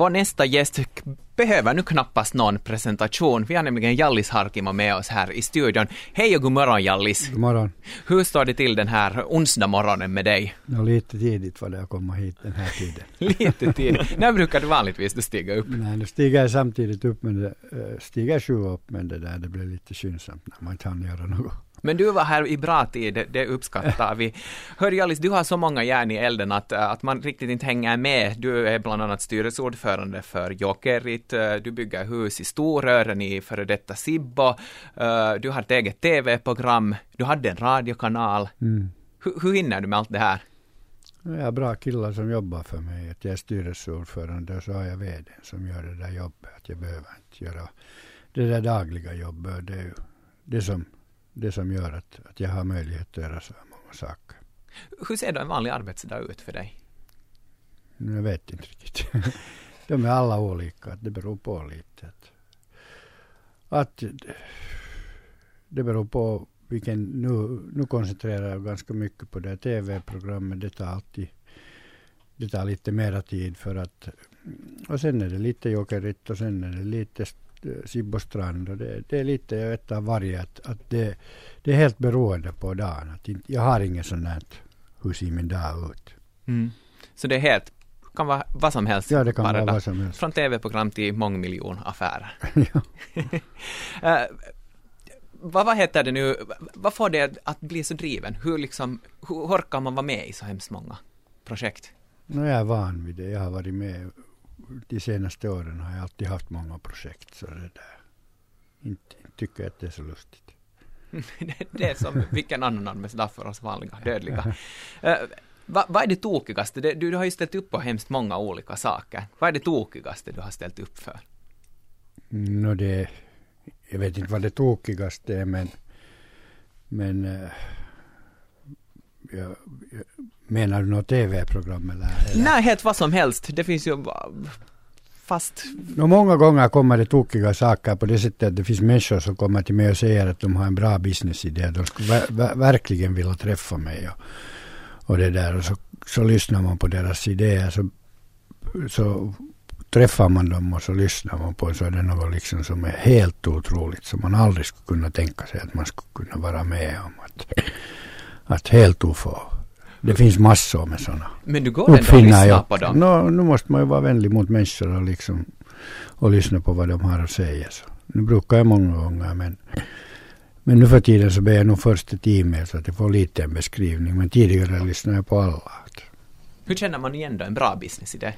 Vår nästa gäst behöver nu knappast någon presentation. Vi har nämligen Jallis Harkimo med oss här i studion. Hej och god morgon Jallis. God morgon. Hur står det till den här onsdag morgonen med dig? Ja, lite tidigt var det att komma hit den här tiden. lite tidigt. När brukar du vanligtvis stiga upp? Nej, nu stiger jag samtidigt upp, men det, äh, stiger sju upp, men det där det blir lite skyndsamt när man hann göra något. Men du var här i bra tid, det, uppskattar vi. Hör Jallis, du har så många järn i elden att, att man riktigt inte hänger med. Du är bland annat styrelseordförande för Jokerit, du bygger hus i Storören i före detta Sibbo, du har ett eget TV-program, du hade en radiokanal. Mm. Hur, hur hinner du med allt det här? Jag har bra killar som jobbar för mig. Att jag är styrelseordförande och så har jag vd som gör det där jobbet. Att jag behöver inte göra det där dagliga jobbet. Det är ju det som det som gör att, att jag har möjlighet att göra så många saker. Hur ser då en vanlig arbetsdag ut för dig? Jag vet inte riktigt. De är alla olika. Det beror på lite. Att, att det beror på vilken... Nu, nu koncentrerar jag ganska mycket på det tv-programmet. Det tar alltid det tar lite mera tid för att... Och sen är det lite jokerigt och sen är det lite Sibbostrand och det, det är lite ett av varje. Att, att det, det är helt beroende på dagen. Att inte, jag har inget sånt här hur ser min dag ut. Mm. Så det är helt kan vara vad som helst. Ja, det kan vara vad som helst. Från tv-program till mångmiljonaffärer. ja. uh, vad, vad heter det nu, vad får det att bli så driven? Hur liksom, hur orkar man vara med i så hemskt många projekt? No, jag är van vid det. Jag har varit med de senaste åren har jag alltid haft många projekt. Så det där. Inte, tycker jag att det är så lustigt. det är som vilken annan arbetsdag för oss vanliga dödliga. Uh, vad va är det tokigaste? Du, du har ju ställt upp på hemskt många olika saker. Vad är det tokigaste du har ställt upp för? No, det, jag vet inte vad det tokigaste är, men, men uh, jag, jag, Menar du något tv-program eller, eller? Nej, helt vad som helst. Det finns ju fast... No, många gånger kommer det tokiga saker på det sättet att det finns människor som kommer till mig och säger att de har en bra businessidé. De skulle ver ver verkligen vilja träffa mig. Och, och det där. Och så, så lyssnar man på deras idéer. Så, så träffar man dem och så lyssnar man på så är det något liksom som är helt otroligt. Som man aldrig skulle kunna tänka sig att man skulle kunna vara med om. Att, att helt ofå det finns massor med sådana. Men du går ändå och lyssnar på dem? No, nu måste man ju vara vänlig mot människor och, liksom, och lyssna på vad de har att säga. Så. Nu brukar jag många gånger men, men nu för tiden så ber jag nog först ett e-mail så att jag får lite en beskrivning. Men tidigare lyssnade jag på alla. Hur känner man igen då en bra businessidé?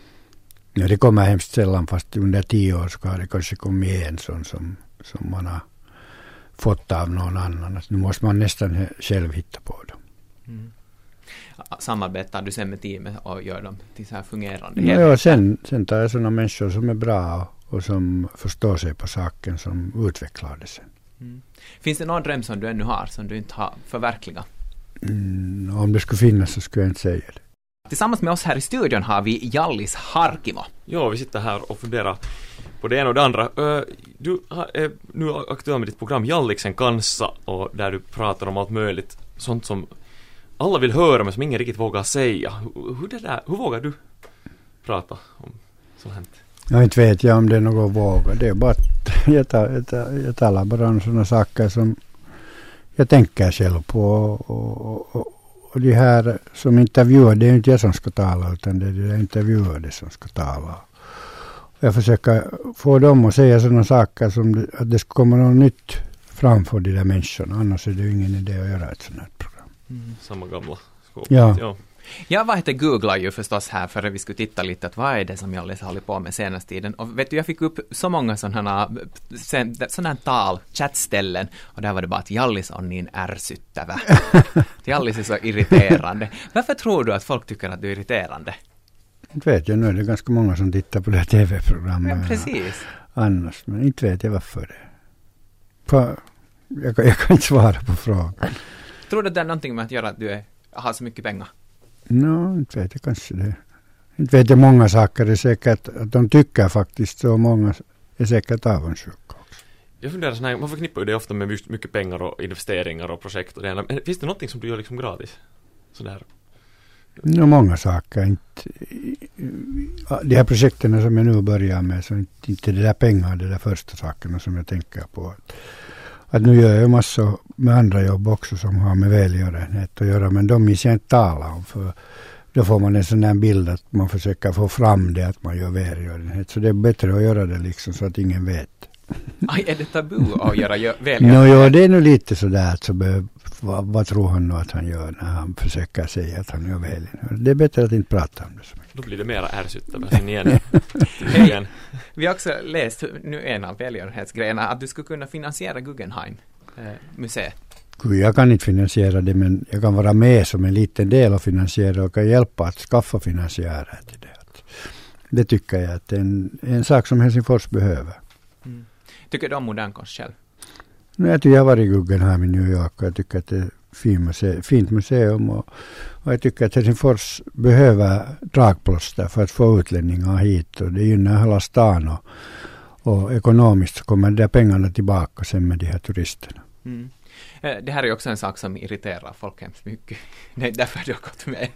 Ja, det kommer hemskt sällan fast under tio år så har det kanske kommit en sån som, som man har fått av någon annan. nu måste man nästan själv hitta på dem. Mm samarbetar du sen med teamet och gör dem till så här fungerande ja, ja, sen, sen tar jag sådana människor som är bra och, och, som förstår sig på saken som utvecklar det sen. Mm. Finns det någon dröm som du ännu har som du inte har förverkligat? Mm, om det skulle finnas så skulle jag inte säga det. Tillsammans med oss här i studion har vi Jallis Harkimo. Ja, vi sitter här och funderar på det ena och det andra. Du är nu aktuell med ditt program Jalliksen kanssa och där du pratar om allt möjligt sånt som alla vill höra men som ingen riktigt vågar säga. Hur, hur, det där, hur vågar du prata om sånt här? Jag inte vet jag om det är något vågar. Det är bara att jag, tar, jag, tar, jag talar bara om sådana saker som jag tänker själv på. Och, och, och de här som intervjuar, det är inte jag som ska tala utan det är de intervjuade som ska tala. Jag försöker få dem att säga sådana saker som att det ska komma något nytt framför de där människorna. Annars är det ju ingen idé att göra ett sådant här. Mm. Samma gamla skåp. Ja. ja. Jag vad heter googlar ju förstås här för att vi skulle titta lite att vad är det som jag har hållit på med senaste tiden och vet du jag fick upp så många sådana sådana tal, chattställen och där var det bara att Jallis on niin ärsyttävä. Jallis är så irriterande. Varför tror du att folk tycker att du är irriterande? Inte vet jag, nu är det ganska många som tittar på det här tv-programmet. Men precis. Annars, men inte vet jag varför det. För, jag, jag kan inte svara på frågan. Tror du att det är någonting med att göra att du är, har så mycket pengar? No, inte vet jag kanske det. Inte vet jag många saker. Det är säkert att de tycker faktiskt så. Många är säkert avundsjuka också. Jag funderar så här, man förknippar ju det ofta med mycket pengar och investeringar och projekt och det ena. Men finns det någonting som du gör liksom gratis? Sådär No, många saker. Inte, de här projekten som jag nu börjar med, så inte, inte det där pengar, det där första sakerna som jag tänker på. Att, nu gör jag massor med andra jobb också som har med välgörenhet att göra, men de minns jag inte tala om. För då får man en sån där bild att man försöker få fram det, att man gör välgörenhet. Så det är bättre att göra det liksom så att ingen vet. Aj, är det tabu att göra No, välgörenhet? ja, det är nu lite sådär att så vad, vad tror han nu att han gör när han försöker säga att han gör välgörenhet. Det är bättre att inte prata om det så mycket. Då blir det mera ärsytta sen igen. igen. Vi har också läst, nu en av välgörenhetsgrejerna, att du skulle kunna finansiera Guggenheim eh, museet. Gud, Jag kan inte finansiera det men jag kan vara med som en liten del och finansiera och kan hjälpa att skaffa finansiärer till det. Det tycker jag att det är en, en sak som Helsingfors behöver. Tycker du om modern konst själv? Nu, Jag jag har varit i Guggenheim i New York och jag tycker att det är fin muse, fint museum och, och jag tycker att Helsingfors behöver dragplåster för att få utlänningar hit och det gynnar hela stan och, och ekonomiskt så kommer de där pengarna tillbaka sen med de här turisterna. Mm. Eh, Det här är också en sak som irriterar folk hemskt mycket. Det är därför du har gått med.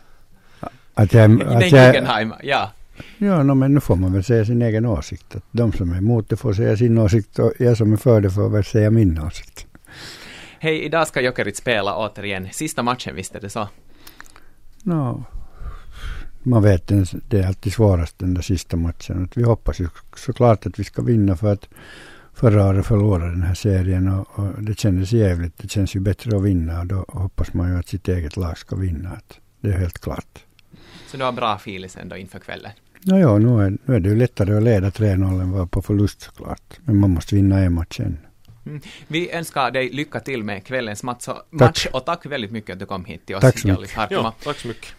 Att jag, att jag, ja. Ja, no, men nu får man väl säga sin egen åsikt. Att de som är emot det får säga sin åsikt och jag som är för det får väl säga min åsikt. Hej, idag ska Jokerit spela återigen. Sista matchen, visst är det så? No, man vet det är alltid svårast den där sista matchen. Att vi hoppas ju såklart att vi ska vinna för att förra året förlorade den här serien och, och det kändes jävligt. Det känns ju bättre att vinna och då hoppas man ju att sitt eget lag ska vinna. Det är helt klart. Så du har bra filis ändå inför kvällen. No, ja, nu är, nu är det ju lättare att leda 3-0 än vara på förlust såklart. Men man måste vinna en match än. Vi önskar dig lycka till med kvällens match, match och tack väldigt mycket att du kom hit till oss. Tack så mycket. Ja, tack så mycket.